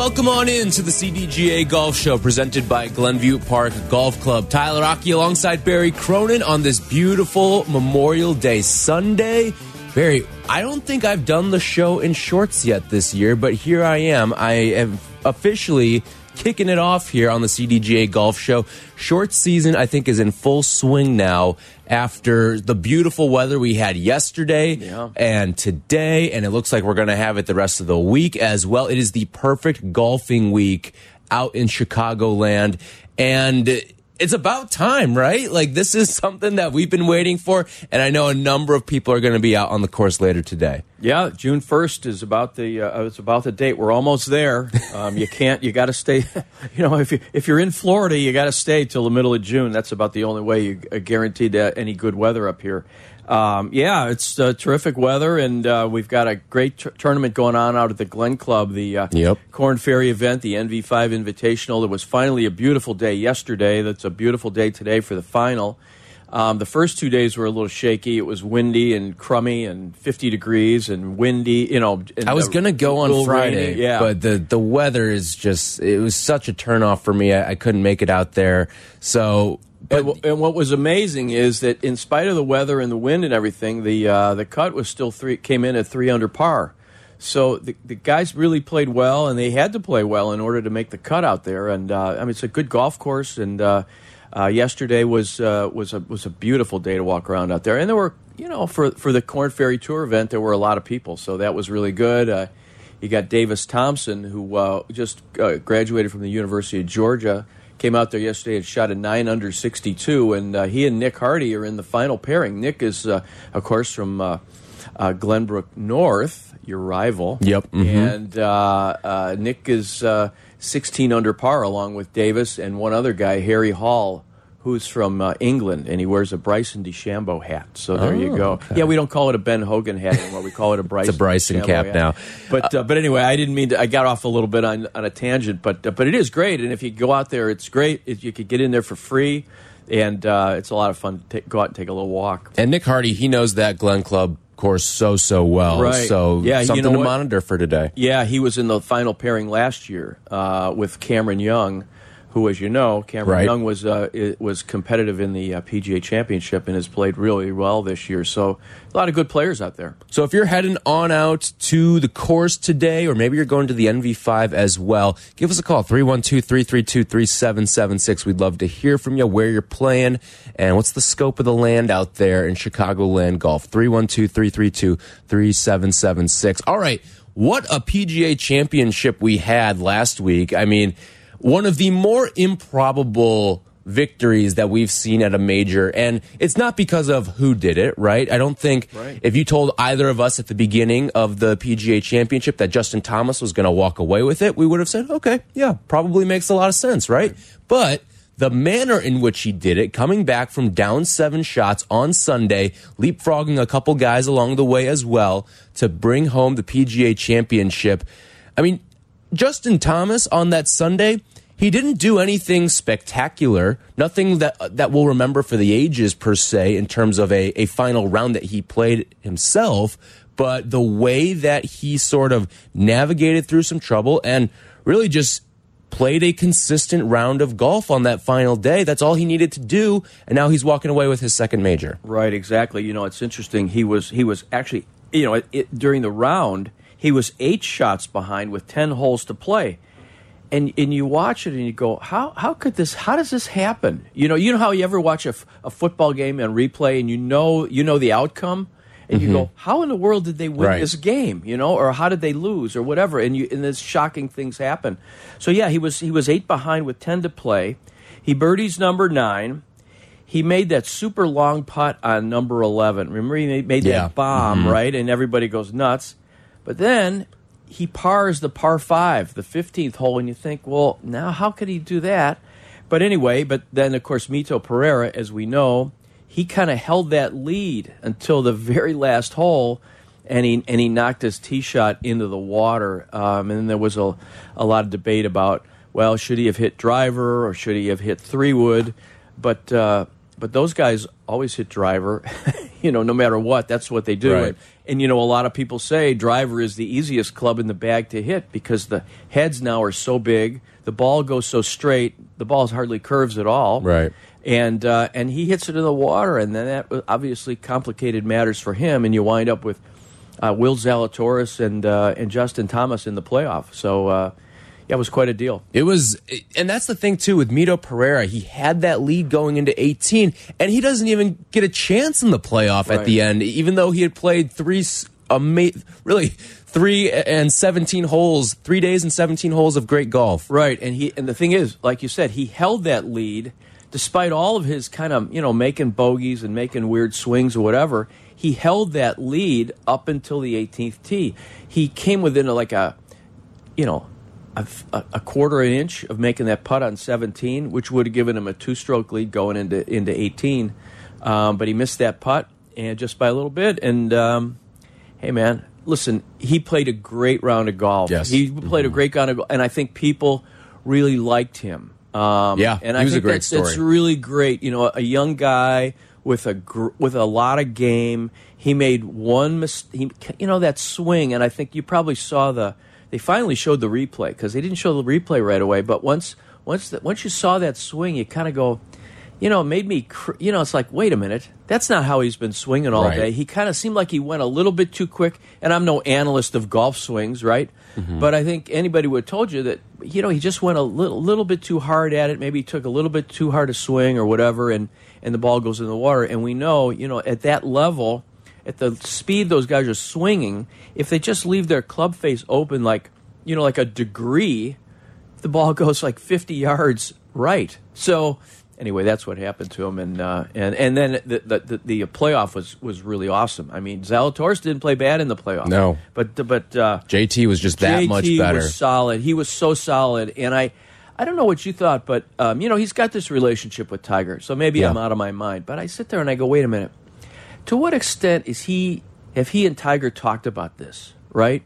Welcome on in to the CDGA Golf Show presented by Glenview Park Golf Club. Tyler Aki alongside Barry Cronin on this beautiful Memorial Day Sunday. Barry, I don't think I've done the show in shorts yet this year, but here I am. I am officially kicking it off here on the CDGA Golf Show. Short season, I think, is in full swing now after the beautiful weather we had yesterday Yeah. and today, and it looks like we're going to have it the rest of the week as well. It is the perfect golfing week out in Chicagoland, and it's about time, right? Like this is something that we've been waiting for, and I know a number of people are going to be out on the course later today. Yeah, June first is about the uh, it's about the date. We're almost there. Um, you can't. You got to stay. You know, if you if you're in Florida, you got to stay till the middle of June. That's about the only way you are guaranteed uh, any good weather up here. Um, yeah, it's uh, terrific weather, and uh, we've got a great t- tournament going on out at the Glen Club, the uh, Yep. Korn Ferry event, the NV5 Invitational. It was finally a beautiful day yesterday. That's a beautiful day today for the final. Um, the first two days were a little shaky. It was windy and crummy and 50 degrees and windy. You know, and I was going to go on Friday, rainy. yeah. but the the weather is just it was such a turnoff for me. I, I couldn't make it out there. So, and, and what was amazing is that in spite of the weather and the wind and everything, the uh, the cut was still three came in at three under par. So the, the guys really played well, and they had to play well in order to make the cut out there. And uh, I mean, it's a good golf course. And uh, uh, yesterday was uh, was a was a beautiful day to walk around out there. And there were, you know, for for the Korn Ferry Tour event, there were a lot of people, so that was really good. Uh, you got Davis Thompson, who just graduated from the University of Georgia came out there yesterday and shot a nine under 62 and uh, he and nick hardy are in the final pairing nick is uh, of course from uh, uh, glenbrook north your rival Yep, mhm. and uh, uh, nick is uh, 16 under par along with davis and one other guy harry hall who's from uh, england and he wears a bryson dechambeau hat so there you Oh, go okay. yeah we don't call it a ben hogan hat anymore we call it a bryson, Bryson DeChambeau cap hat. now. but uh, but anyway, I didn't mean to. I got off a little bit on, on a tangent, but uh, but it is great. And if you go out there, it's great. If you could get in there for free, and uh, it's a lot of fun to take, go out and take a little walk. and Nick Hardy, he knows that Glen Club course so so well. Right. So Yeah, you something know to what? monitor for today. Yeah, he was in the final pairing last year uh, with Cameron Young, who, as you know, Cameron Right. Young was uh, was competitive in the uh, PGA Championship and has played really well this year. So a lot of good players out there. So if you're heading on out to the course today, or maybe you're going to the NV5 as well, give us a call 312-332-3776. We'd love to hear from you where you're playing and what's the scope of the land out there in Chicagoland Golf. 312-332-3776. All right, what a PGA championship we had last week. I mean, one of the more improbable victories that we've seen at a major and it's not because of who did it right i don't think Right. if you told either of us at the beginning of the pga championship that justin thomas was going to walk away with it we would have said okay yeah probably makes a lot of sense right, but the manner in which he did it, coming back from down seven shots on Sunday, leapfrogging a couple guys along the way as well to bring home the PGA championship. I mean, Justin Thomas on that Sunday, he didn't do anything spectacular, nothing that that we'll remember for the ages per se in terms of a, a final round that he played himself, but the way that he sort of navigated through some trouble and really just played a consistent round of golf on that final day. That's all he needed to do, and now he's walking away with his second major. Right, exactly. You know, it's interesting. He was he was actually, you know, it, it, during the round, he was eight shots behind with ten holes to play, and and you watch it and you go, how how could this? How does this happen? You know, you know how you ever watch a, f- a football game and replay and you know you know the outcome. And you go, mm-hmm. how in the world did they win Right. this game? You know, or how did they lose, or whatever? And you, and this shocking things happen. So yeah, he was he was eight behind with ten to play. He birdies number nine he made that super long putt on number 11. Remember, he made, made Yeah. that bomb, mm-hmm. right? And everybody goes nuts. But then he pars the par five, the 15th hole, and you think, well, now how could he do that? But anyway, but then, of course, Mito Pereira, as we know, he kind of held that lead until the very last hole, and he and he knocked his tee shot into the water. Um, and then there was a a lot of debate about well, should he have hit driver or should he have hit three wood? But uh, but those guys always hit driver, you know, no matter what. That's what they do. Right. And, and you know, a lot of people say driver is the easiest club in the bag to hit because the heads now are so big, the ball goes so straight, the ball hardly curves at all. Right. And uh, and he hits it in the water, and then that obviously complicated matters for him, and you wind up with uh, Will Zalatoris and uh, and Justin Thomas in the playoff. So uh, yeah, it was quite a deal. It was, and that's the thing too with Mito Pereira. He had that lead going into 18, and he doesn't even get a chance in the playoff Right. at the end, even though he had played three, ama- really three and 17 holes, three days and 17 holes of great golf. Right, and he and the thing is, like you said, he held that lead despite all of his kind of you know making bogeys and making weird swings or whatever. He held that lead up until the 18th tee. He came within like a, you know, a, a quarter an inch of making that putt on 17, which would have given him a two-stroke lead going into into 18. Um, but he missed that putt, and just by a little bit. And um, hey, man, listen, he played a great round of golf. Yes. he played a great round of golf, and I think people really liked him. Um, Yeah, and he I was a think great that's, really great. You know, a young guy with a gr- with a lot of game. He made one mistake. You know that swing, and I think you probably saw the. They finally showed the replay because they didn't show the replay right away. But once once the, once you saw that swing, you kind of go. You know, it made me. Cr- you know, it's like, wait a minute, that's not how he's been swinging all Right. day. He kind of seemed like he went a little bit too quick. And I'm no analyst of golf swings, right? Mm-hmm. But I think anybody would have told you that you know he just went a little little bit too hard at it. Maybe he took a little bit too hard a swing or whatever, and and the ball goes in the water. And we know, you know, at that level, at the speed those guys are swinging, if they just leave their club face open, like you know, like a degree, the ball goes like 50 yards right. So anyway, that's what happened to him, and uh, and and then the, the the the playoff was was really awesome. I mean, Zalatoris didn't play bad in the playoff. No. but but uh, JT was just that JT much better. was solid. He was so solid, and I. I don't know what you thought, but um, you know he's got this relationship with Tiger, so maybe Yeah. I'm out of my mind. But I sit there and I go, wait a minute. To what extent is he? Have he and Tiger talked about this? Right?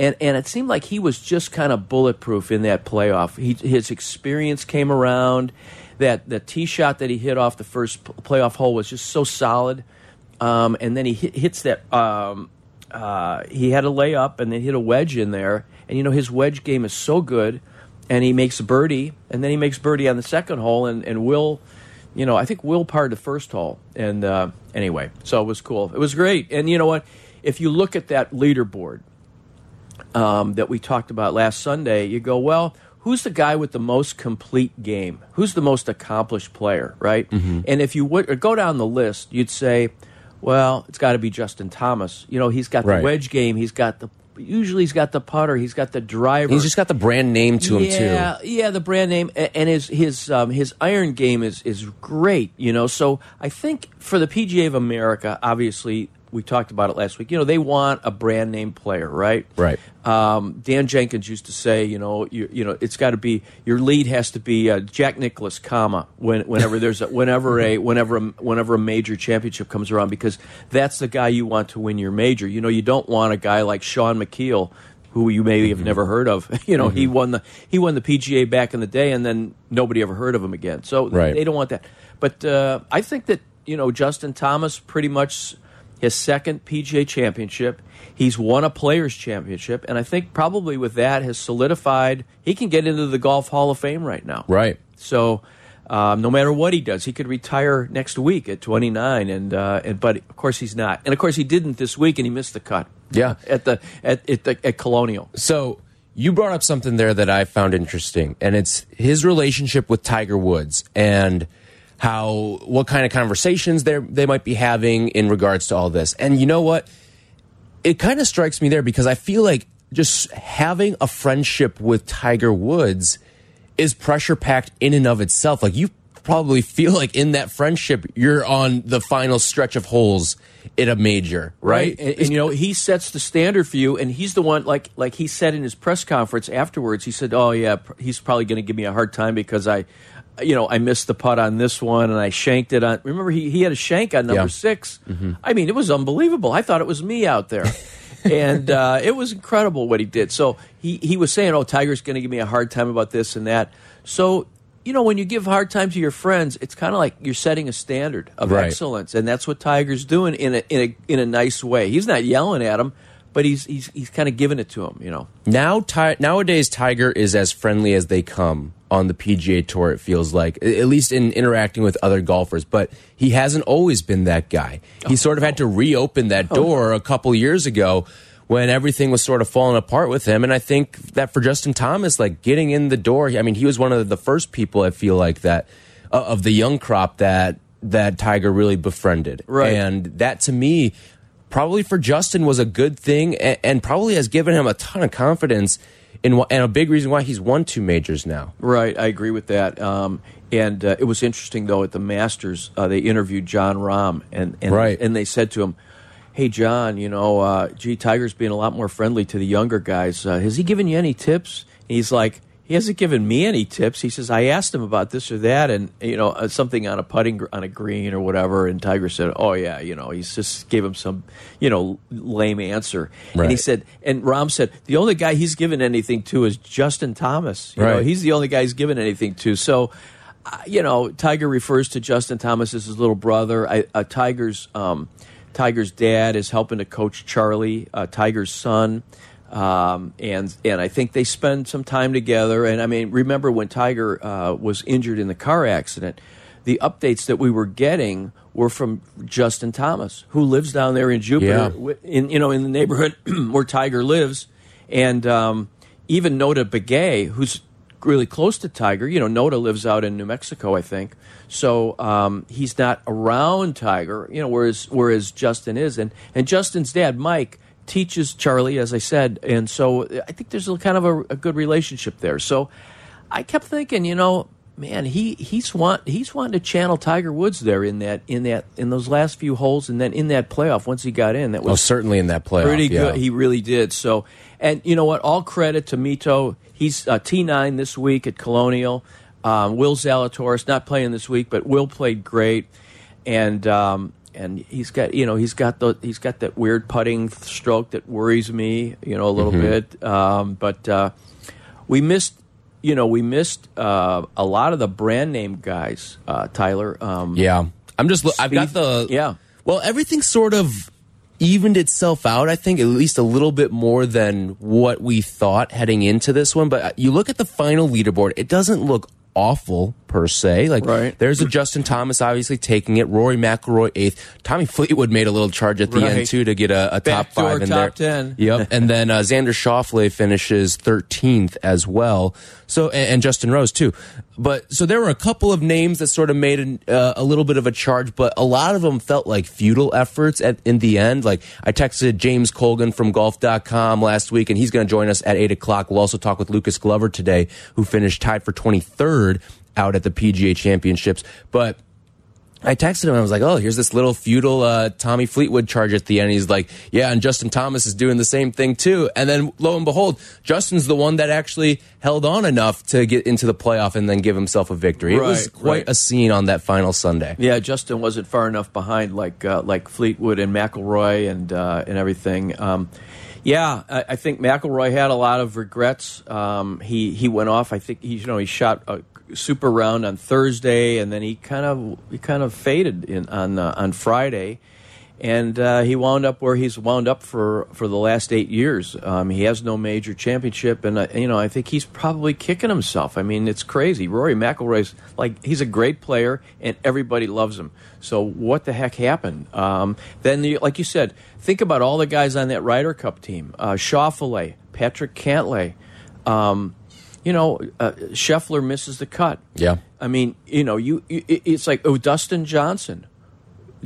And and it seemed like he was just kind of bulletproof in that playoff. He, his experience came around. That the tee shot that he hit off the first playoff hole was just so solid. Um, and then he hit, hits that. Um, uh, he had a layup and then hit a wedge in there. And you know his wedge game is so good, and he makes birdie, and then he makes birdie on the second hole, and and Will, you know, I think Will parred the first hole. And uh, anyway, so it was cool. It was great. And you know what? If you look at that leaderboard um, that we talked about last Sunday, you go, well, who's the guy with the most complete game? Who's the most accomplished player, right? And if you would go down the list, you'd say, well, it's got to be Justin Thomas. You know, he's got the wedge game. He's got the usually he's got the putter. He's got the driver. He's just got the brand name to him yeah, too. Yeah, the brand name and his his um, his iron game is is great. You know, so I think for the PGA of America, obviously we talked about it last week. You know, they want a brand name player, right? Right. Um, Dan Jenkins used to say, you know, you, you know, it's got to be your lead has to be uh, Jack Nicklaus, comma, when, whenever there's a, whenever a whenever a, whenever a major championship comes around, because that's the guy you want to win your major. You know, you don't want a guy like Shaun Micheel, who you maybe have never heard of. you know, he won the he won the PGA back in the day, and then nobody ever heard of him again. So Right. they don't want that. But uh, I think that you know Justin Thomas pretty much his second PGA championship. He's won a Players Championship, and I think probably with that has solidified he can get into the Golf Hall of Fame right now. Right. So, um, no matter what he does, he could retire next week at 29, and uh, and but of course he's not, and of course he didn't this week, and he missed the cut. Yeah. at the at at, the, at Colonial. So you brought up something there that I found interesting, and it's his relationship with Tiger Woods and how what kind of conversations they they might be having in regards to all this. And you know what? It kind of strikes me there because I feel like just having a friendship with Tiger Woods is pressure packed in and of itself. Like you probably feel like in that friendship you're on the final stretch of holes in a major, right? And, and, you know, he sets the standard for you, and he's the one like like he said in his press conference afterwards. He said, "Oh yeah, he's probably going to give me a hard time because I." you know, I missed the putt on this one and I shanked it on. Remember, he, he had a shank on number Yeah. 6 I mean, it was unbelievable. I thought it was me out there. and uh, it was incredible what he did. So he, he was saying, oh, Tiger's going to give me a hard time about this and that. So, you know, when you give hard time to your friends, it's kind of like you're setting a standard of Right. excellence. And that's what Tiger's doing in a, in a, in a nice way. He's not yelling at him, but he's, he's, he's kind of giving it to him, you know. Now, Ti- nowadays, Tiger is as friendly as they come on the PGA Tour. It feels like, at least in interacting with other golfers. But he hasn't always been that guy. He sort of had to reopen that door a couple years ago when everything was sort of falling apart with him. And I think that for Justin Thomas, like getting in the door, I mean, he was one of the first people I feel like that uh, of the young crop that that Tiger really befriended. Right. And that to me probably for Justin was a good thing and, and probably has given him a ton of confidence wh- and a big reason why he's won two majors now. Right, I agree with that. Um, and uh, it was interesting though at the Masters, uh, they interviewed Jon Rahm, and and, Right. and they said to him, "Hey, Jon, you know, uh, gee, Tiger's being a lot more friendly to the younger guys. Uh, has he given you any tips?" And he's like. He hasn't given me any tips. He says I asked him about this or that, and you know uh, something on a putting on a green or whatever. And Tiger said, "Oh yeah, you know." He just gave him some, you know, lame answer. And he said, and Rahm said, the only guy he's given anything to is Justin Thomas. You know, Right. he's the only guy he's given anything to. So, uh, you know, Tiger refers to Justin Thomas as his little brother. I, uh, Tiger's um, Tiger's dad is helping to coach Charlie, uh, Tiger's son. Um, and and I think they spend some time together. And I mean, remember when Tiger uh, was injured in the car accident? The updates that we were getting were from Justin Thomas, who lives down there in Jupiter, Yeah. in you know in the neighborhood where Tiger lives, and um, even Nota Begay, who's really close to Tiger. You know, Nota lives out in New Mexico, I think. So um, he's not around Tiger. You know, whereas whereas Justin is, and and Justin's dad, Mike, teaches Charlie, as I said, and so I think there's a kind of a, a good relationship there. So I kept thinking, you know. Man, he he's want he's wanting to channel Tiger Woods there in that in that in those last few holes, and then in that playoff once he got in. That was Oh, certainly in that playoff. pretty yeah. good. He really did. So, and you know what? All credit to Mito. He's uh, T nine this week at Colonial. Um, Will Zalatoris not playing this week, but Will played great, and um, and he's got you know he's got the he's got that weird putting stroke that worries me you know a little bit. Um, but uh, we missed. You know, we missed uh, a lot of the brand name guys, uh, Tyler. Um, Yeah. I'm just, I've got the, yeah. Well, everything sort of evened itself out, I think, at least a little bit more than what we thought heading into this one. But uh, you look at the final leaderboard, it doesn't look awful per se. Like, Right. there's a Justin Thomas obviously taking it, Rory McIlroy eighth. Tommy Fleetwood made a little charge at the Right. end, too, to get a, a top five in top there. 10. Yep. and then uh, Xander Schauffele finishes 13th as well. So, and, and Justin Rose, too. But so there were a couple of names that sort of made an, uh, a little bit of a charge, but a lot of them felt like futile efforts at, in the end. Like I texted James Colgan from golf.com last week, and he's going to join us at 8 o'clock. We'll also talk with Lucas Glover today, who finished tied for 23rd out at the PGA Championships. But I texted him. I was like, "Oh, here's this little feudal uh, Tommy Fleetwood charge at the end." He's like, "Yeah," and Justin Thomas is doing the same thing too. And then, lo and behold, Justin's the one that actually held on enough to get into the playoff and then give himself a victory. it was quite right. a scene on that final Sunday. Yeah, Justin wasn't far enough behind like uh, like Fleetwood and McIlroy and uh, and everything. Um, yeah, I, I think McIlroy had a lot of regrets. Um, he he went off. I think he you know he shot a super round on Thursday, and then he kind of he kind of faded in on uh, on Friday. And uh, he wound up where he's wound up for, for the last eight years. Um, he has no major championship, and uh, you know I think he's probably kicking himself. I mean, it's crazy. Rory McIlroy's like he's a great player, and everybody loves him. So what the heck happened? Um, then, the, like you said, think about all the guys on that Ryder Cup team: uh, Schauffele, Patrick Cantlay. Um, you know, uh, Scheffler misses the cut. Yeah. I mean, you know, you it, it's like oh, Dustin Johnson.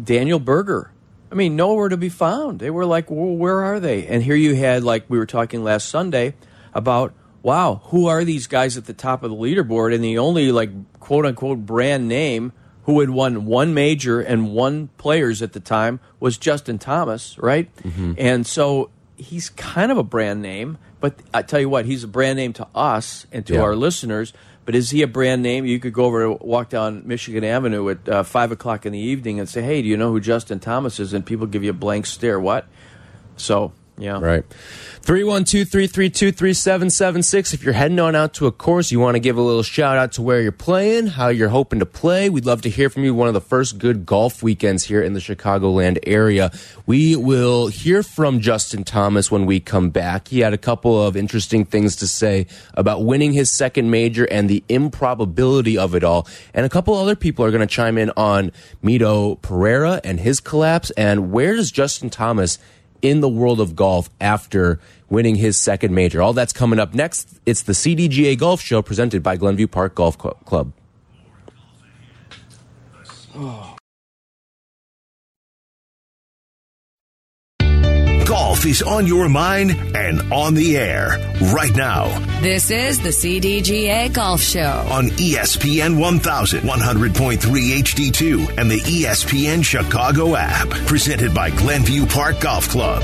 Daniel Berger. I mean, nowhere to be found. They were like, well, where are they? And here you had, like we were talking last Sunday about, wow, who are these guys at the top of the leaderboard? And the only, like, quote unquote brand name who had won one major and one players at the time was Justin Thomas, right? And so he's kind of a brand name, but I tell you what, he's a brand name to us and to Yeah. our listeners. But is he a brand name? You could go over and walk down Michigan Avenue at uh, five o'clock in the evening and say, "Hey, do you know who Justin Thomas is?" And people give you a blank stare. What? So yeah. Right. 312 332 3776. If you're heading on out to a course, you want to give a little shout out to where you're playing, how you're hoping to play. We'd love to hear from you. One of the first good golf weekends here in the Chicagoland area. We will hear from Justin Thomas when we come back. He had a couple of interesting things to say about winning his second major and the improbability of it all. And a couple other people are going to chime in on Mito Pereira and his collapse. And where does Justin Thomas in the world of golf after winning his second major. All that's coming up next. It's the CDGA Golf Show presented by Glenview Park Golf Club. Oh. Golf is on your mind and on the air right now. This is the CDGA Golf Show on ESPN 1100, 100.3 HD2, and the ESPN Chicago app. Presented by Glenview Park Golf Club.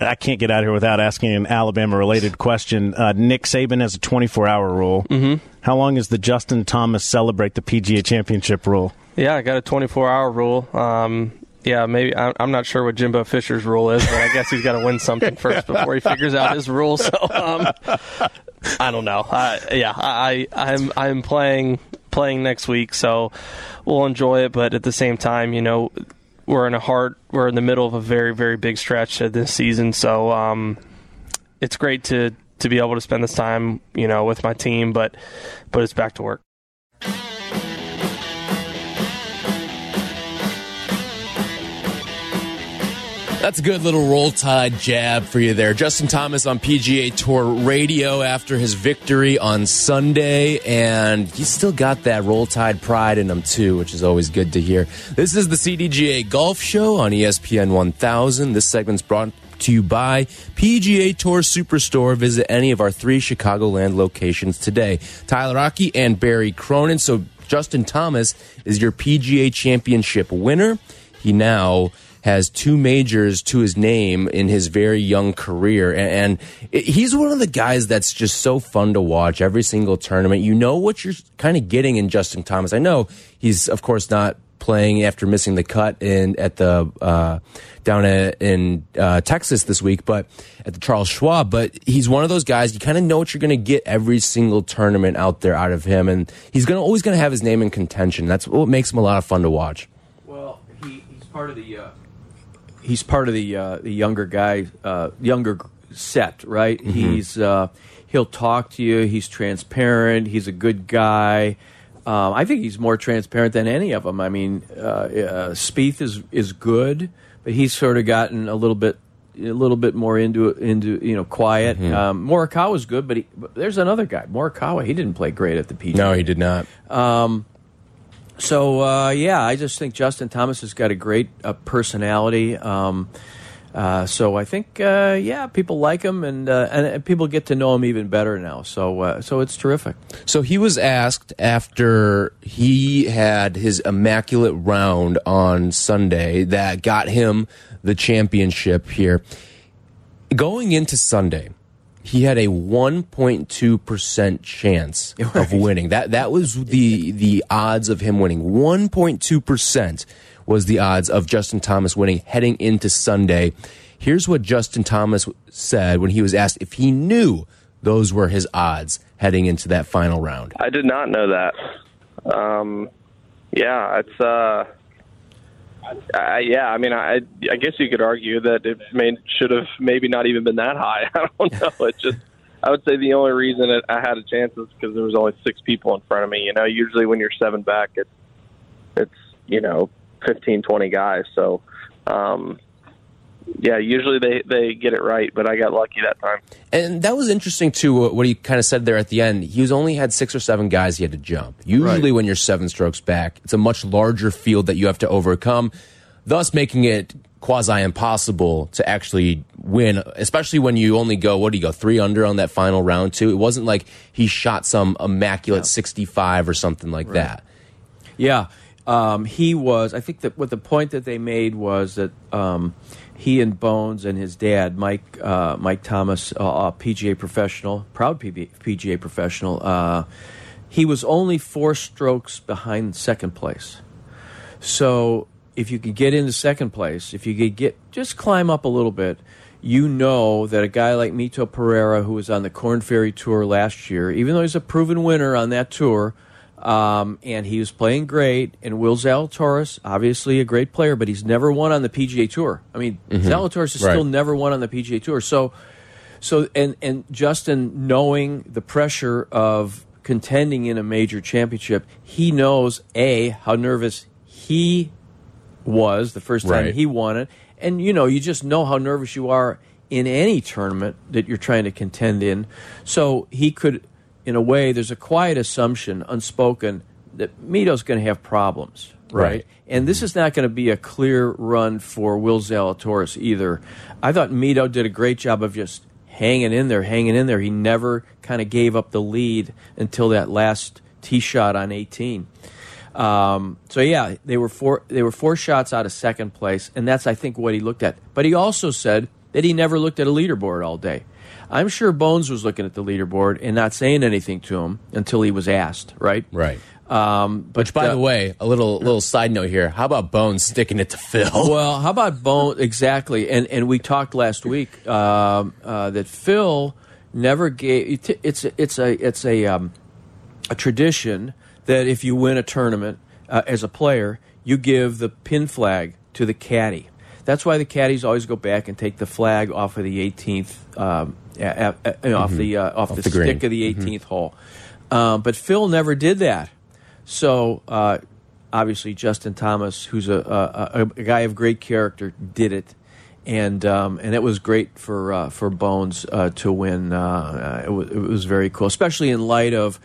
I can't get out here without asking an Alabama related question. Uh, Nick Saban has a 24 hour rule. Mm-hmm. How long is the Justin Thomas celebrate the PGA championship rule? Yeah, I got a 24 hour rule. Um, yeah, maybe I'm not sure what Jimbo Fisher's rule is, but I guess he's got to win something first before he figures out his rule. So um, I don't know. I, yeah, I, I'm I'm playing playing next week, so we'll enjoy it. But at the same time, you know, we're in a hard we're in the middle of a very very big stretch of this season, so um, it's great to to be able to spend this time, you know, with my team. But but it's back to work. That's a good little roll tide jab for you there. Justin Thomas on PGA Tour radio after his victory on Sunday, and he's still got that roll tide pride in him too, which is always good to hear. This is the CDGA Golf Show on ESPN 1000. This segment's brought to you by PGA Tour Superstore. Visit any of our three Chicagoland locations today. Tyler Aki and Barry Cronin. So Justin Thomas is your PGA Championship winner. He now has two majors to his name in his very young career. And, he's one of the guys that's just so fun to watch every single tournament. You know what you're kind of getting in Justin Thomas. I know he's, of course, not playing after missing the cut in at the uh, down at, in uh, Texas this week, but at the Charles Schwab. But he's one of those guys you kind of know what you're going to get every single tournament out there out of him, and he's going to always going to have his name in contention. That's what makes him a lot of fun to watch. Well, he, he's part of the. Uh he's part of the uh, the younger guy, uh, younger set, right? Mm-hmm. He's uh, he'll talk to you. He's transparent. He's a good guy. Um, I think he's more transparent than any of them. I mean, uh, uh, Spieth is is good, but he's sort of gotten a little bit a little bit more into into you know quiet. Mm-hmm. Um, good, but, he, but, there's another guy, Morikawa. He didn't play great at the PGA. No, he did not. Um, so uh, yeah, I just think Justin Thomas has got a great uh, personality. Um, uh, so I think uh, yeah, people like him, and, uh, and people get to know him even better now. So uh, so it's terrific. So he was asked after he had his immaculate round on Sunday that got him the championship here. Going into Sunday, he had a 1.2% chance right. of winning. That that was the the odds of him winning. 1.2% was the odds of Justin Thomas winning heading into Sunday. Here's what Justin Thomas said when he was asked if he knew those were his odds heading into that final round. I did not know that. Um, yeah, it's uh uh, yeah, I mean, I I guess you could argue that it may should have maybe not even been that high. I don't know. It just I would say the only reason it, I had a chance is because there was only six people in front of me. You know, usually when you're seven back, it's it's you know fifteen, twenty guys. So um, yeah, usually they, they get it right, but I got lucky that time. And that was interesting too. What he kind of said there at the end. He was only had six or seven guys he had to jump. Usually, right. when you're seven strokes back, it's a much larger field that you have to overcome, thus making it quasi impossible to actually win. Especially when you only go what do you go three under on that final round too. It wasn't like he shot some immaculate yeah. 65 or something like right. that. Yeah. um, he was. I think that what the point that they made was that um, he and Bones and his dad, Mike uh, Mike Thomas, uh, a PGA professional, proud PGA professional. Uh, he was only four strokes behind second place. So if you could get into second place, if you could get just climb up a little bit, you know that a guy like Mito Pereira, who was on the Korn Ferry Tour last year, even though he's a proven winner on that tour, um, and he was playing great, and Will Zalatoris, obviously a great player, but he's never won on the PGA Tour. I mean, Zalatoris has Right. still never won on the PGA Tour. So, so and and Justin knowing the pressure of contending in a major championship, he knows a how nervous he was the first time Right. he won it, and you know you just know how nervous you are in any tournament that you're trying to contend in. So he could, in a way, there's a quiet assumption, unspoken, that Mito's going to have problems, right? Right. And this is not going to be a clear run for Will Zalatoris either. I thought Mito did a great job of just hanging in there, hanging in there. He never kind of gave up the lead until that last tee shot on 18. Um, so yeah, they were four. They were four shots out of second place, and that's I think what he looked at. But he also said that he never looked at a leaderboard all day. I'm sure Bones was looking at the leaderboard and not saying anything to him until he was asked. Right. Right. Um, but Which, by uh, the way, a little little side note here. How about Bones sticking it to Phil? well, how about Bones Exactly, and and we talked last week um, uh, that Phil never gave. It's a, it's a it's a um, a tradition that if you win a tournament uh, as a player, you give the pin flag to the caddy. That's why the caddies always go back and take the flag off of the 18th, um, a- a- off the uh, off, the, the stick of the 18th hole. Um, but Phil never did that. So uh, obviously, Justin Thomas, who's a, a, a, guy of great character, did it, and um, and it was great for uh, for Bones uh, to win. Uh, it, was, it was very cool, especially in light of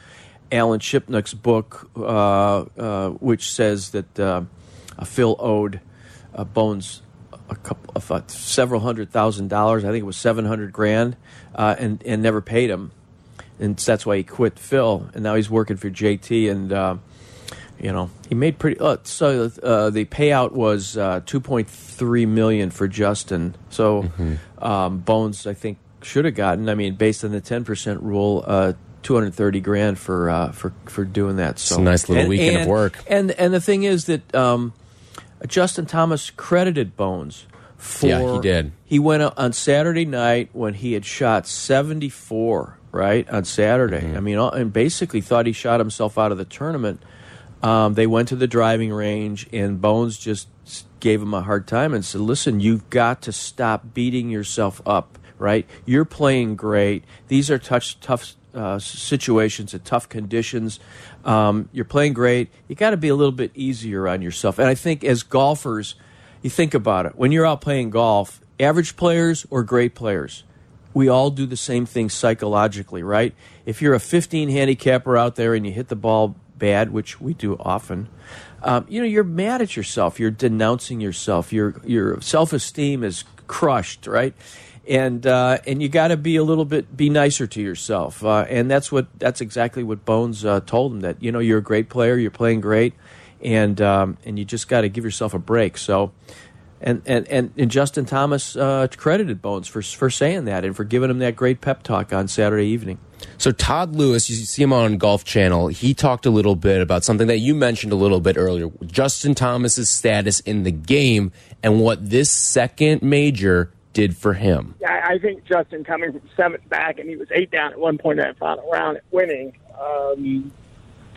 Alan Shipnuck's book, uh, uh, which says that uh, uh, Phil owed uh, Bones a couple of uh, several hundred thousand dollars. I think it was seven hundred grand, uh, and and never paid him, and that's why he quit Phil, and now he's working for JT, and uh, you know he made pretty. Uh, so uh, the payout was uh, two point three million for Justin. So um, Bones, I think, should have gotten. I mean, based on the ten percent rule. Uh, 230 grand for uh, for for doing that. So a nice little weekend of work. And and the thing is that um, Justin Thomas credited Bones for Yeah, he did. He went on Saturday night when he had shot 74, right? On Saturday. Mm-hmm. I mean, uh, and basically thought he shot himself out of the tournament. Um, they went to the driving range, and Bones just gave him a hard time and said, "Listen, you've got to stop beating yourself up. Right? You're playing great. These are touch, tough uh, situations and tough conditions. Um, you're playing great. You got to be a little bit easier on yourself. And I think as golfers, you think about it when you're out playing golf, average players or great players." we all do the same thing psychologically, right? If you're a 15 handicapper out there and you hit the ball bad, which we do often, um, you know you're mad at yourself. You're denouncing yourself. Your your self esteem is crushed, right? And uh, and you got to be a little bit be nicer to yourself. Uh, and that's what that's exactly what Bones uh, told him that you know you're a great player. You're playing great, and um, and you just got to give yourself a break. So and and and, and Justin Thomas uh, credited Bones for for saying that and for giving him that great pep talk on Saturday evening. So Todd Lewis, you see him on Golf Channel. He talked a little bit about something that you mentioned a little bit earlier: Justin Thomas's status in the game and what this second major did for him. I, I think Justin coming from seventh back, and he was eight down at one point in that final round winning. Um,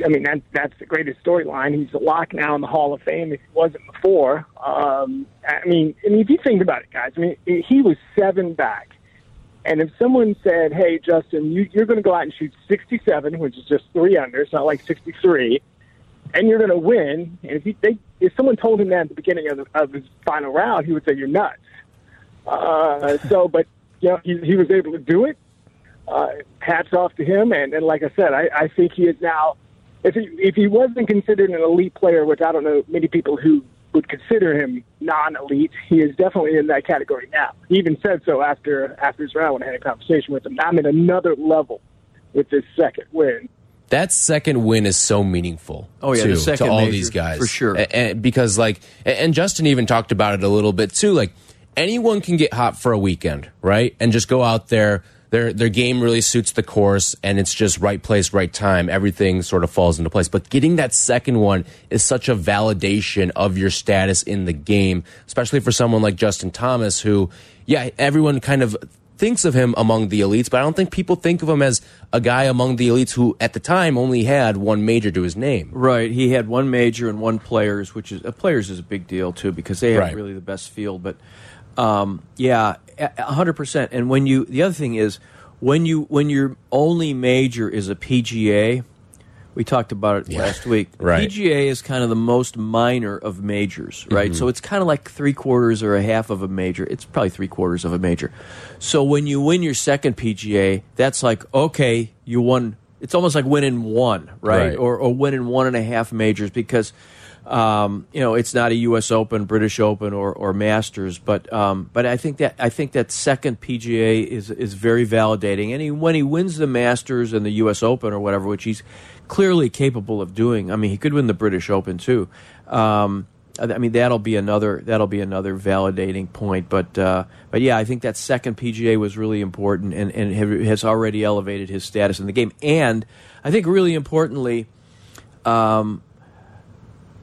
I mean, that, that's the greatest storyline. He's a lock now in the Hall of Fame if he wasn't before. Um, I mean, I mean, if you think about it, guys, I mean, he was seven back. And if someone said, hey, Justin, you, you're going to go out and shoot 67, which is just three under, it's not like 63, and you're going to win, and if, he, they, if someone told him that at the beginning of, the, of his final round, he would say, you're nuts. Uh, so, but you know, he, he was able to do it. Uh, hats off to him, and, and like I said, I, I think he is now. If he if he wasn't considered an elite player, which I don't know many people who would consider him non-elite, he is definitely in that category now. He even said so after after his round when I had a conversation with him. I'm at another level with this second win. that second win is so meaningful. Oh, yeah, the second to all major, these guys for sure. A- a- because like, and Justin even talked about it a little bit too. Like anyone can get hot for a weekend, right? And just go out there. Their their game really suits the course, and it's just right place, right time. Everything sort of falls into place. But getting that second one is such a validation of your status in the game, especially for someone like Justin Thomas, who, yeah, everyone kind of thinks of him among the elites, but I don't think people think of him as a guy among the elites who, at the time, only had one major to his name. Right. He had one major and one players, which is uh, players is a big deal too because they have Right. really the best field. But um, yeah, hundred percent. And when you the other thing is when you when your only major is a PGA. We talked about it last week. Right. PGA is kind of the most minor of majors, right? Mm-hmm. So it's kind of like three quarters or a half of a major. It's probably three quarters of a major. So when you win your second PGA, that's like okay, you won. It's almost like winning one, right? Right. Or or winning one and a half majors because um, you know it's not a U.S. Open, British Open, or, or Masters. But um, but I think that I think that second PGA is is very validating. And he, when he wins the Masters and the U.S. Open or whatever, which he's clearly capable of doing. I mean, he could win the British Open too. Um, I mean, that'll be another that'll be another validating point. But uh, but yeah, I think that second PGA was really important and and has already elevated his status in the game. And I think really importantly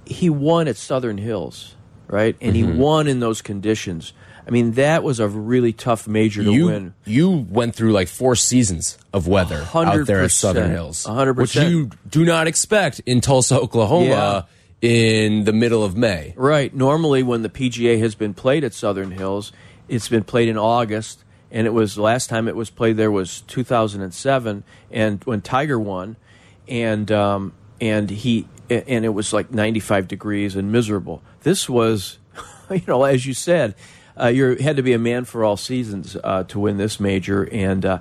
he won at Southern Hills, right? And Mm-hmm. he won in those conditions. I mean, that was a really tough major to you win. you went through like four seasons of weather out there at Southern Hills, 100%. which you do not expect in Tulsa, Oklahoma, in the middle of May. Right. Normally, when the PGA has been played at Southern Hills, it's been played in August, and it was the last time it was played there was 2007, and when Tiger won, and um, and he and it was like 95 degrees and miserable. This was, you know, as you said, uh, you had to be a man for all seasons uh, to win this major, and uh,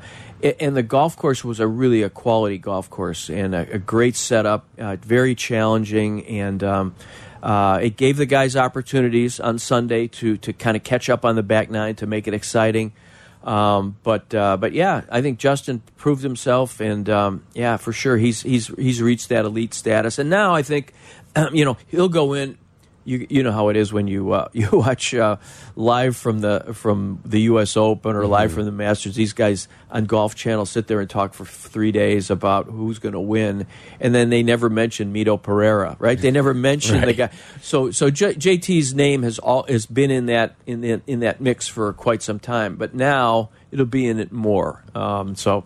and the golf course was a really a quality golf course and a, a great setup, uh, very challenging, and um, uh, it gave the guys opportunities on Sunday to to kind of catch up on the back nine to make it exciting. Um, but uh, but yeah, I think Justin proved himself, and um, yeah, for sure, he's he's he's reached that elite status, and now I think you know he'll go in. You you know how it is when you uh, you watch uh, live from the from the U.S. Open or live from the Masters. These guys on Golf Channel sit there and talk for three days about who's going to win, and then they never mention Mito Pereira, right? They never mention the guy. So so J- JT's name has all has been in that in the, in that mix for quite some time, but now it'll be in it more. Um, so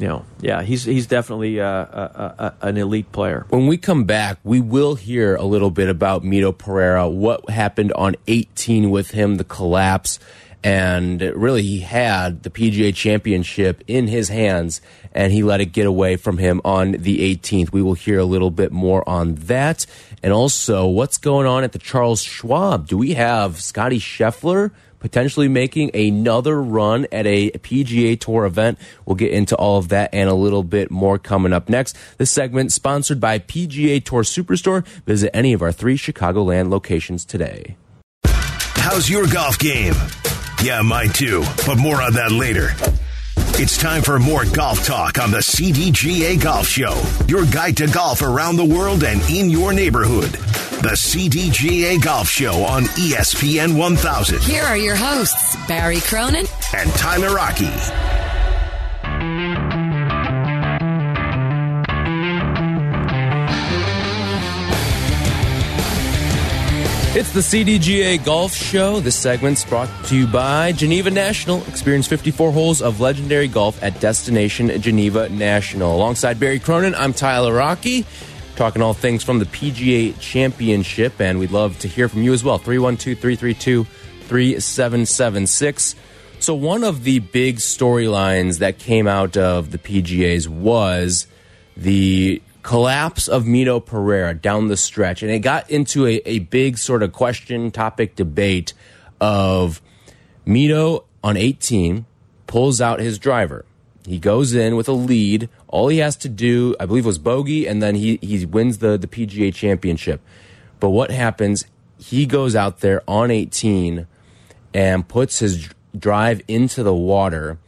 you know, yeah, he's he's definitely uh, a, a, a, an elite player. When we come back, we will hear a little bit about Mito Pereira, what happened on 18 with him, the collapse, and really he had the PGA Championship in his hands, and he let it get away from him on the 18th. We will hear a little bit more on that, and also what's going on at the Charles Schwab. Do we have Scotty Scheffler? Potentially making another run at a PGA Tour event. We'll get into all of that and a little bit more coming up next. This segment sponsored by PGA Tour Superstore. Visit any of our three Chicagoland locations today. How's your golf game? Yeah, mine too, but more on that later. It's time for more golf talk on the CDGA Golf Show, your guide to golf around the world and in your neighborhood. The CDGA Golf Show on ESPN 1000 Here are your hosts, Barry Cronin and Tyler Aki. It's the CDGA Golf Show. This segment's brought to you by Geneva National. Experience 54 holes of legendary golf at Destination Geneva National. Alongside Barry Cronin, I'm Tyler Aki, talking all things from the PGA Championship, and we'd love to hear from you as well. 312 332 3776. So, one of the big storylines that came out of the PGAs was the collapse of Mito Pereira down the stretch. And it got into a, a big sort of question, topic, debate of Mito on 18 pulls out his driver. He goes in with a lead. All he has to do, I believe, was bogey, and then he, he wins the, the PGA championship. But what happens? He goes out there on 18 and puts his drive into the water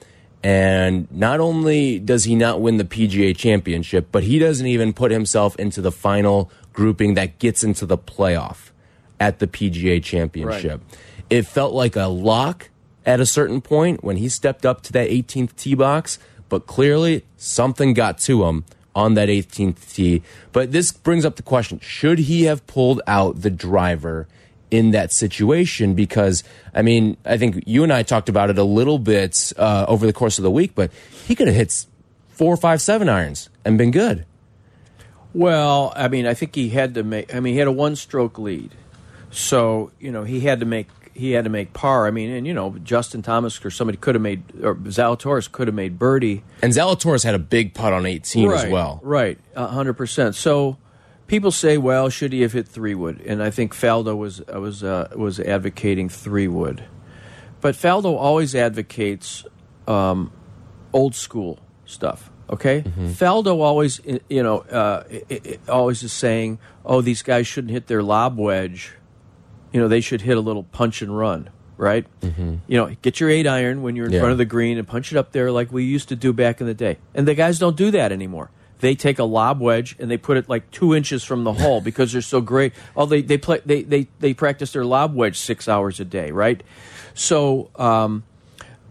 And not only does he not win the PGA championship, but he doesn't even put himself into the final grouping that gets into the playoff at the PGA championship. It felt like a lock at a certain point when he stepped up to that 18th tee box, but clearly something got to him on that 18th tee. But this brings up the question should he have pulled out the driver? In that situation because I mean I think you and I talked about it a little bit uh, over the course of the week, but he could have hit four, five, seven irons and been good. Well, I mean, I think he had to make. I mean, he had a one-stroke lead, so you know he had to make he had to make par. I mean, and you know Justin Thomas or somebody could have made or Zalatoris could have made birdie. And Zalatoris had a big putt on 18 right, as well. Right, hundred percent. So people say, well, should he have hit three wood? And I think Faldo was was uh, was advocating three wood, but Faldo always advocates um, old school stuff. Okay, Faldo always, you know, uh, i- i- always is saying, "Oh, these guys shouldn't hit their lob wedge. You know, they should hit a little punch and run." Right? You know, get your eight iron when you're in Yeah. front of the green and punch it up there like we used to do back in the day. And the guys don't do that anymore. They take a lob wedge and they put it like two inches from the hole because they're so great. Oh, they they play they they they practice their lob wedge six hours a day, right? So um,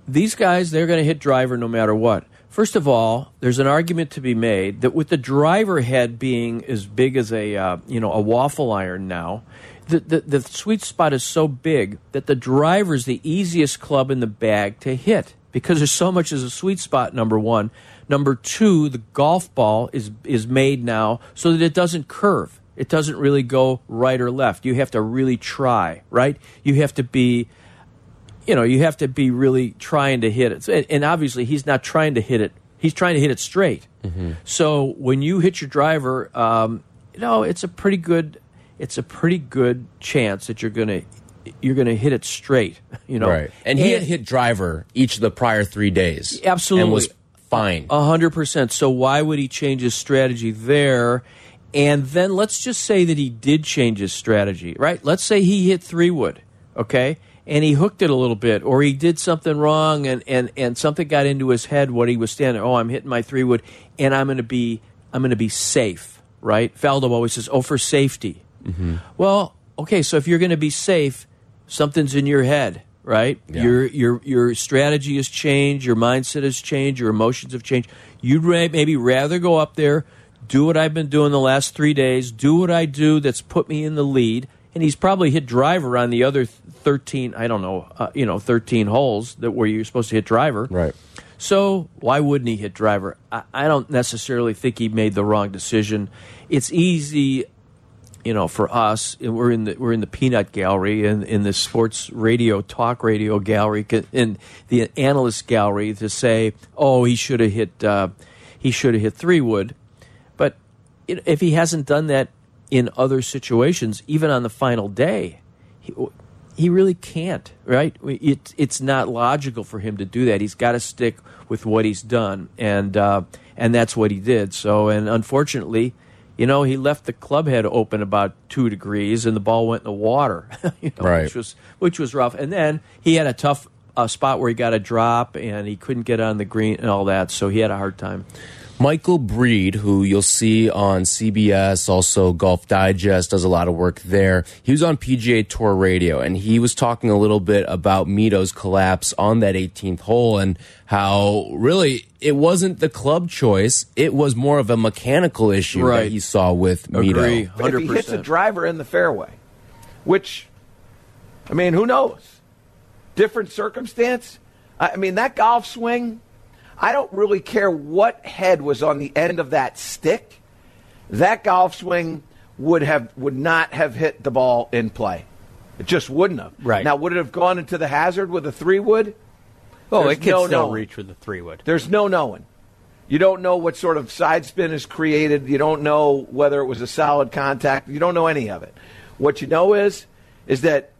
these guys they're going to hit driver no matter what. First of all, there's an argument to be made that with the driver head being as big as a uh, you know a waffle iron now, the, the the sweet spot is so big that the driver is the easiest club in the bag to hit because there's so much as a sweet spot. Number one, number two, the golf ball is is made now so that it doesn't curve. It doesn't really go right or left. You have to really try, right? You have to be you know, you have to be really trying to hit it. And- And obviously, he's not trying to hit it. He's trying to hit it straight. So when you hit your driver, um, you know, it's a pretty good, it's a pretty good chance that you're gonna, you're gonna hit it straight. You know, Right. And he had hit driver each of the prior three days. Absolutely. And was fine. A hundred percent. So why would he change his strategy there? And then let's just say that he did change his strategy, right? Let's say he hit three wood, okay, and he hooked it a little bit, or he did something wrong, and and and something got into his head what he was standing. Oh, I'm hitting my three wood, and I'm going to be I'm going to be safe, right? Faldo always says, "Oh, for safety." Mm-hmm. Well, okay, so if you're going to be safe, something's in your head, right? Your your your strategy has changed, your mindset has changed, your emotions have changed. You'd ra- maybe rather go up there, do what I've been doing the last three days, do what I do that's put me in the lead, and he's probably hit driver on the other thirteen. I don't know, uh, you know, thirteen holes that where you're supposed to hit driver, Right. so why wouldn't he hit driver? I, I don't necessarily think he made the wrong decision. It's easy, you know, for us. We're in the we're in the peanut gallery and in the sports radio talk radio gallery in the analyst gallery to say, oh, he should have hit uh, he should have hit three wood, but if he hasn't done that in other situations, even on the final day, he, he really can't, right? It, it's not logical for him to do that. He's got to stick with what he's done, and uh, and that's what he did. So, and unfortunately, you know, he left the club head open about two degrees, and the ball went in the water, you know, Right. which was which was rough. And then he had a tough uh, spot where he got a drop, and he couldn't get on the green and all that, so he had a hard time. Michael Breed, who you'll see on CBS, also Golf Digest, does a lot of work there. He was on PGA Tour Radio, and he was talking a little bit about Mito's collapse on that 18th hole and how really it wasn't the club choice; it was more of a mechanical issue Right. that he saw with Agree, Mito. But if he hits a driver in the fairway, which, I mean, who knows? Different circumstance. I I mean, that golf swing, I don't really care what head was on the end of that stick. That golf swing would have would not have hit the ball in play. It just wouldn't have. Right. Now, would it have gone into the hazard with a three wood? Oh, There's it can no still knowing. reach with a three wood. There's no knowing. You don't know what sort of side spin is created. You don't know whether it was a solid contact. You don't know any of it. What you know is is that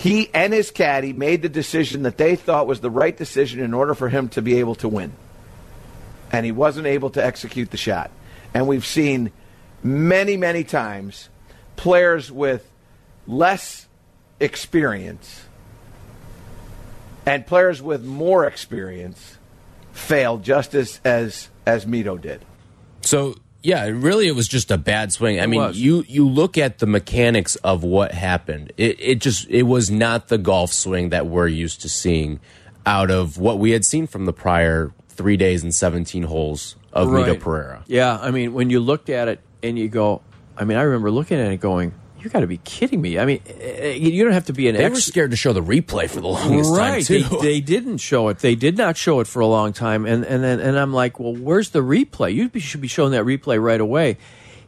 he and his caddy made the decision that they thought was the right decision in order for him to be able to win. And he wasn't able to execute the shot. And we've seen many, many times players with less experience and players with more experience fail just as as as Mito did. So yeah, really, it was just a bad swing. I mean, was. you you look at the mechanics of what happened. It it just it was not the golf swing that we're used to seeing out of what we had seen from the prior three days and seventeen holes of Mito Pereira. Yeah, I mean, when you looked at it and you go, I mean, I remember looking at it going, "You got to be kidding me!" I mean, eh, you don't have to be an They were scared to show the replay for the longest right. time They, too. they didn't show it. They did not show it for a long time. And and then and I'm like, well, where's the replay? You should be showing that replay right away.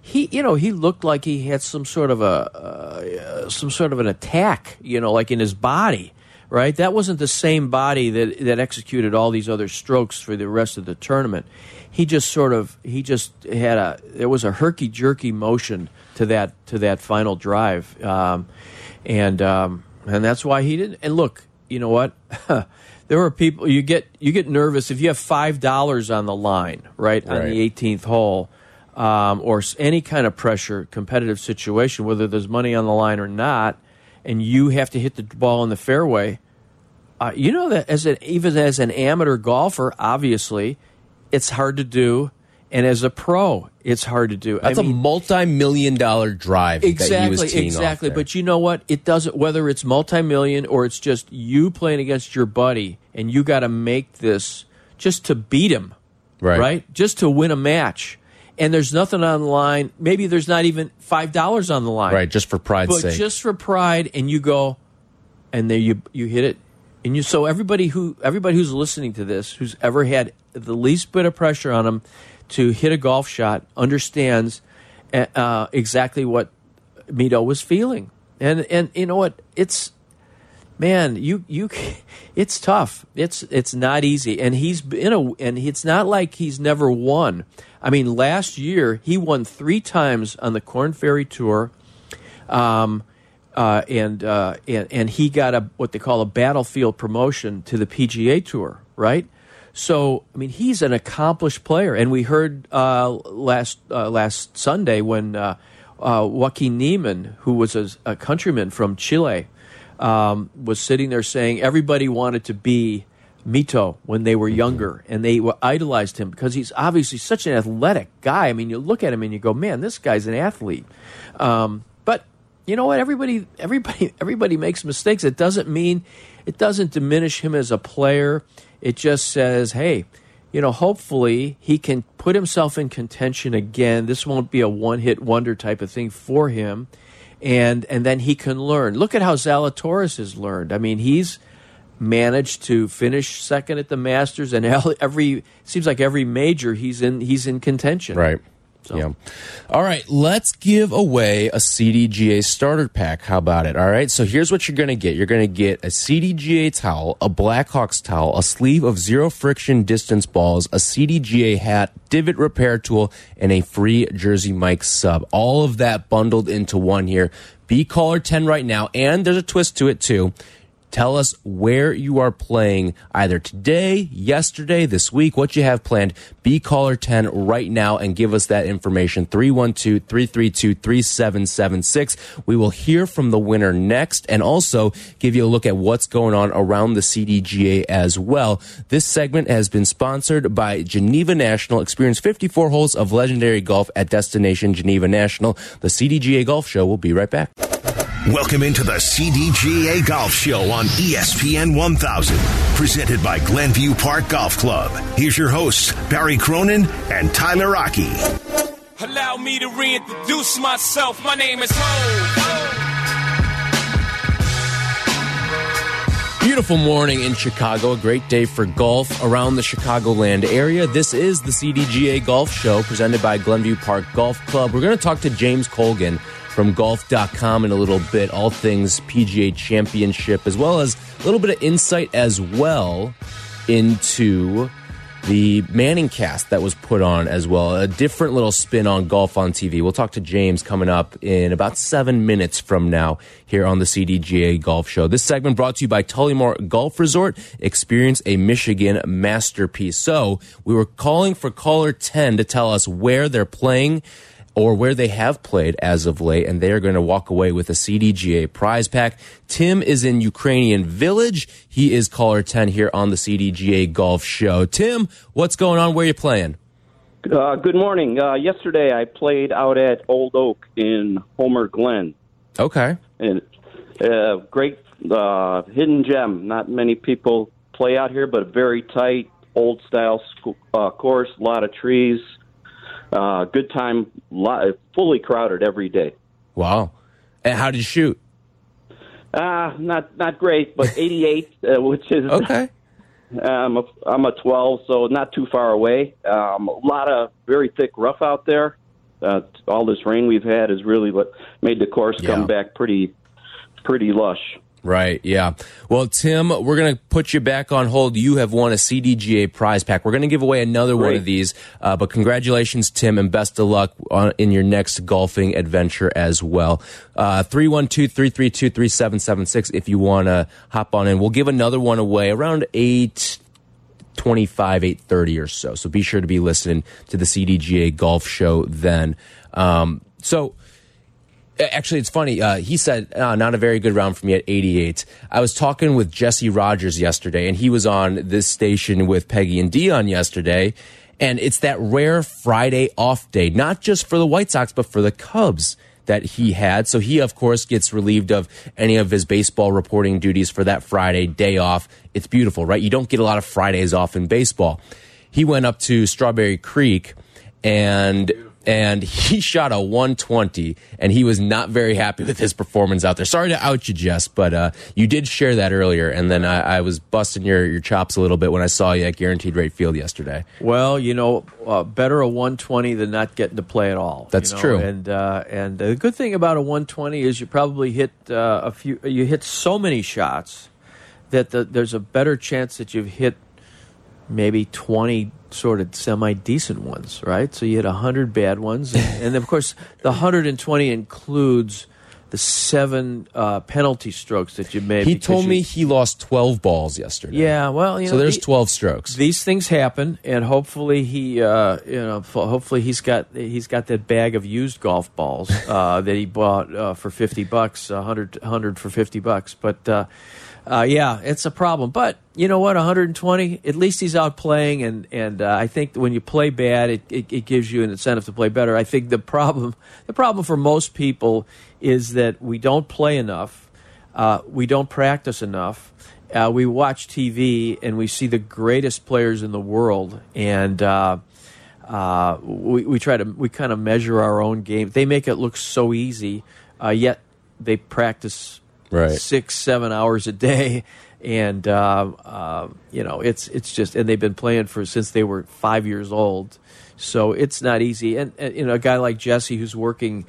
He, you know, he looked like he had some sort of a uh, some sort of an attack, you know, like in his body. Right, that wasn't the same body that that executed all these other strokes for the rest of the tournament. He just sort of he just had a there was a herky jerky motion to that to that final drive, um, and um, and that's why he didn't. And look, you know what? there were people you get you get nervous if you have five dollars on the line, right, on the 18th hole, um, or any kind of pressure, competitive situation, whether there's money on the line or not, and you have to hit the ball in the fairway. Uh, you know that as an even as an amateur golfer, obviously, it's hard to do, and as a pro, it's hard to do. That's I mean, a multi-million dollar drive that he exactly exactly. but you know what? It doesn't whether it's multi-million or it's just you playing against your buddy and you got to make this just to beat him Right. just to win a match. And there's nothing on the line. Maybe there's not even five dollars on the line. Right, just for pride's but sake. just for pride and you go and there you you hit it. And you so everybody who everybody who's listening to this who's ever had the least bit of pressure on them to hit a golf shot understands uh, uh, exactly what Mito was feeling. And and you know what? It's man you you it's tough. It's it's not easy. And he's in a and it's not like he's never won. I mean last year he won three times on the Korn Ferry tour um uh, and, uh, and and he got a what they call a battlefield promotion to the PGA Tour, right? So I mean, he's an accomplished player, and we heard uh, last uh, last Sunday when uh, uh, Joaquin Niemann, who was a, a countryman from Chile, um, was sitting there saying everybody wanted to be Mito when they were younger, and they idolized him because he's obviously such an athletic guy. I mean, you look at him and you go, "Man, this guy's an athlete." Um, but you know what? Everybody, everybody, everybody makes mistakes. It doesn't mean it doesn't diminish him as a player. It just says, "Hey." You know, hopefully he can put himself in contention again. This won't be a one-hit wonder type of thing for him and and then he can learn. Look at how Zalatoris has learned. I mean, he's managed to finish second at the Masters, and every seems like every major he's in he's in contention. Right. Yeah. All right. Let's give away a CDGA starter pack. How about it? All right. So here's what you're going to get. You're going to get a CDGA towel, a Blackhawks towel, a sleeve of zero friction distance balls, a CDGA hat, divot repair tool, and a free Jersey Mike sub. All of that bundled into one here. Be caller 10 right now. And there's a twist to it too. Tell us where you are playing either today, yesterday, this week, what you have planned. Be caller 10 right now and give us that information. 312 332 3776. We will hear from the winner next and also give you a look at what's going on around the CDGA as well. This segment has been sponsored by Geneva National. Experience 54 holes of legendary golf at Destination Geneva National. The CDGA Golf Show will be right back. Welcome into the CDGA Golf Show on ESPN 1000, presented by Glenview Park Golf Club. Here's your hosts, Barry Cronin and Tyler Aki. Allow me to reintroduce myself. My name is Hov. Beautiful morning in Chicago. A great day for golf around the Chicagoland area. This is the CDGA Golf Show presented by Glenview Park Golf Club. We're going to talk to James Colgan from golf.com in a little bit, all things PGA Championship, as well as a little bit of insight as well into the Manning cast that was put on as well. A different little spin on golf on TV. We'll talk to James coming up in about seven minutes from now here on the CDGA Golf Show. This segment brought to you by Tullymore Golf Resort. Experience a Michigan masterpiece. So we were calling for caller 10 to tell us where they're playing or where they have played as of late, and they are going to walk away with a CDGA prize pack. Tim is in Ukrainian Village. He is caller 10 here on the CDGA Golf Show. Tim, what's going on? Where are you playing? Uh, good morning. Uh, yesterday I played out at Old Oak in Homer Glen. Okay. And uh, great uh, hidden gem. Not many people play out here, but a very tight, old style uh, course. A lot of trees. Uh, good time. Fully crowded every day. Wow. And how did you shoot? Uh, not not great, but 88, uh, which is Okay. Um, I'm a 12, so not too far away. Um, a lot of very thick rough out there. Uh, all this rain we've had has really what made the course Yeah. come back pretty, pretty lush. Right, yeah. Well, Tim, we're going to put you back on hold. You have won a CDGA prize pack. We're going to give away another one of these. Uh, but congratulations, Tim, and best of luck on, in your next golfing adventure as well. Uh, 312 332 3776 if you want to hop on in. We'll give another one away around 8 25 830 or so so be sure to be listening to the cdga golf show then um, so actually it's funny uh, he said uh, not a very good round for me at 88 i was talking with jesse rogers yesterday and he was on this station with peggy and dion yesterday and it's that rare friday off day not just for the white sox but for the cubs that he had. So he, of course, gets relieved of any of his baseball reporting duties for that Friday day off. It's beautiful, right? You don't get a lot of Fridays off in baseball. He went up to Strawberry Creek and and he shot a 120 and he was not very happy with his performance out there. Sorry to out you, Jess, but uh, you did share that earlier, and then I, I was busting your, your chops a little bit when I saw you at Guaranteed Rate Field yesterday. Well, you know, uh, better a 120 than not getting to play at all. That's you know? true. And uh, and the good thing about a 120 is you probably hit uh, a few. You hit so many shots that the, there's a better chance that you've hit maybe 20 sort of semi decent ones, right? So you hit 100 bad ones. And, and of course, the 120 includes the seven uh, penalty strokes that you made. He told you- me he lost 12 balls yesterday. Yeah, well, you so there's the- 12 strokes. these things happen, and hopefully he, uh, you know, hopefully he's got he's got that bag of used golf balls uh, that he bought uh, for fifty bucks, a hundred hundred for fifty bucks. But uh, yeah, it's a problem. But you know what, one hundred and twenty. At least he's out playing, and and uh, I think when you play bad, it, it it gives you an incentive to play better. I think the problem the problem for most people is that we don't play enough, uh, we don't practice enough uh, we watch TV and we see the greatest players in the world, and uh, uh, we, we try to we kind of measure our own game. They make it look so easy, yet they practice Right. six seven hours a day, and uh, uh, you know it's it's just and they've been playing for since they were five years old. So it's not easy, and, and you know a guy like Jesse who's working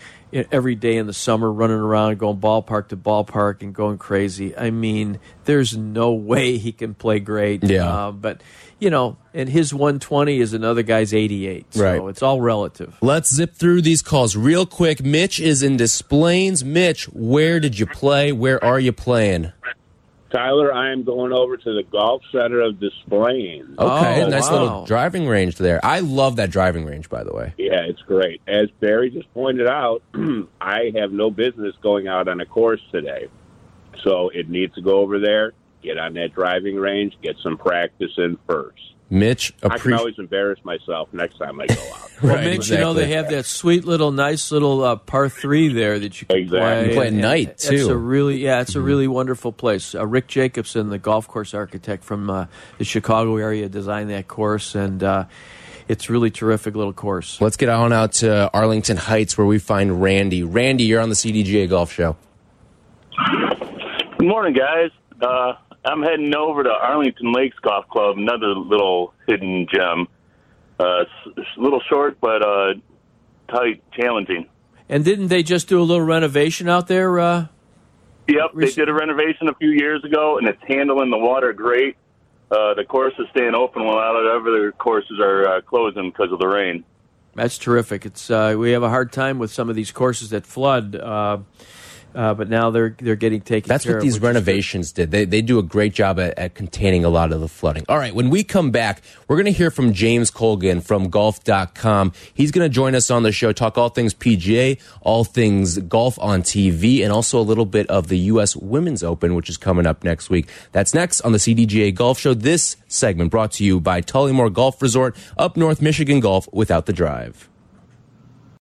every day in the summer, running around, going ballpark to ballpark, and going crazy. I mean, there's no way he can play great. Yeah. Uh, but you know, and his 120 is another guy's 88. So Right. it's all relative. Let's zip through these calls real quick. Mitch is in Des Plaines. Mitch, where did you play? Where are you playing? Tyler, I am going over to the Golf Center of Des Plaines. Okay, Oh, nice wow. little driving range there. I love that driving range, by the way. Yeah, it's great. As Barry just pointed out, I have no business going out on a course today. So it needs to go over there, get on that driving range, get some practice in first. Mitch, I can always embarrass myself next time I go out. Well, Right, Mitch, you know they have that sweet little, nice little uh, par three there that you can Exactly. play. You play at And- night, It's a really, yeah, it's a really wonderful place. Uh, Rick Jacobson, the golf course architect from uh, the Chicago area, designed that course, and uh, it's really terrific little course. Let's get on out to Arlington Heights where we find Randy. Randy, you're on the CDGA Golf Show. Good morning, guys. Uh, I'm heading over to Arlington Lakes Golf Club, another little hidden gem. Uh, a little short, but uh, tight, challenging. And didn't they just do a little renovation out there? Uh, Yep, they did a renovation a few years ago, and it's handling the water great. Uh, the course is staying open while other courses are uh, closing because of the rain. That's terrific. It's uh, we have a hard time with some of these courses that flood. Uh, but now they're they're getting taken. That's what these renovations did. They, they do a great job at, at containing a lot of the flooding. All right, when we come back, we're going to hear from James Colgan from golf.com. He's going to join us on the show, talk all things PGA, all things golf on TV, and also a little bit of the U.S. Women's Open, which is coming up next week. That's next on the CDGA Golf Show. This segment brought to you by Tullymore Golf Resort, up North Michigan Golf without the drive.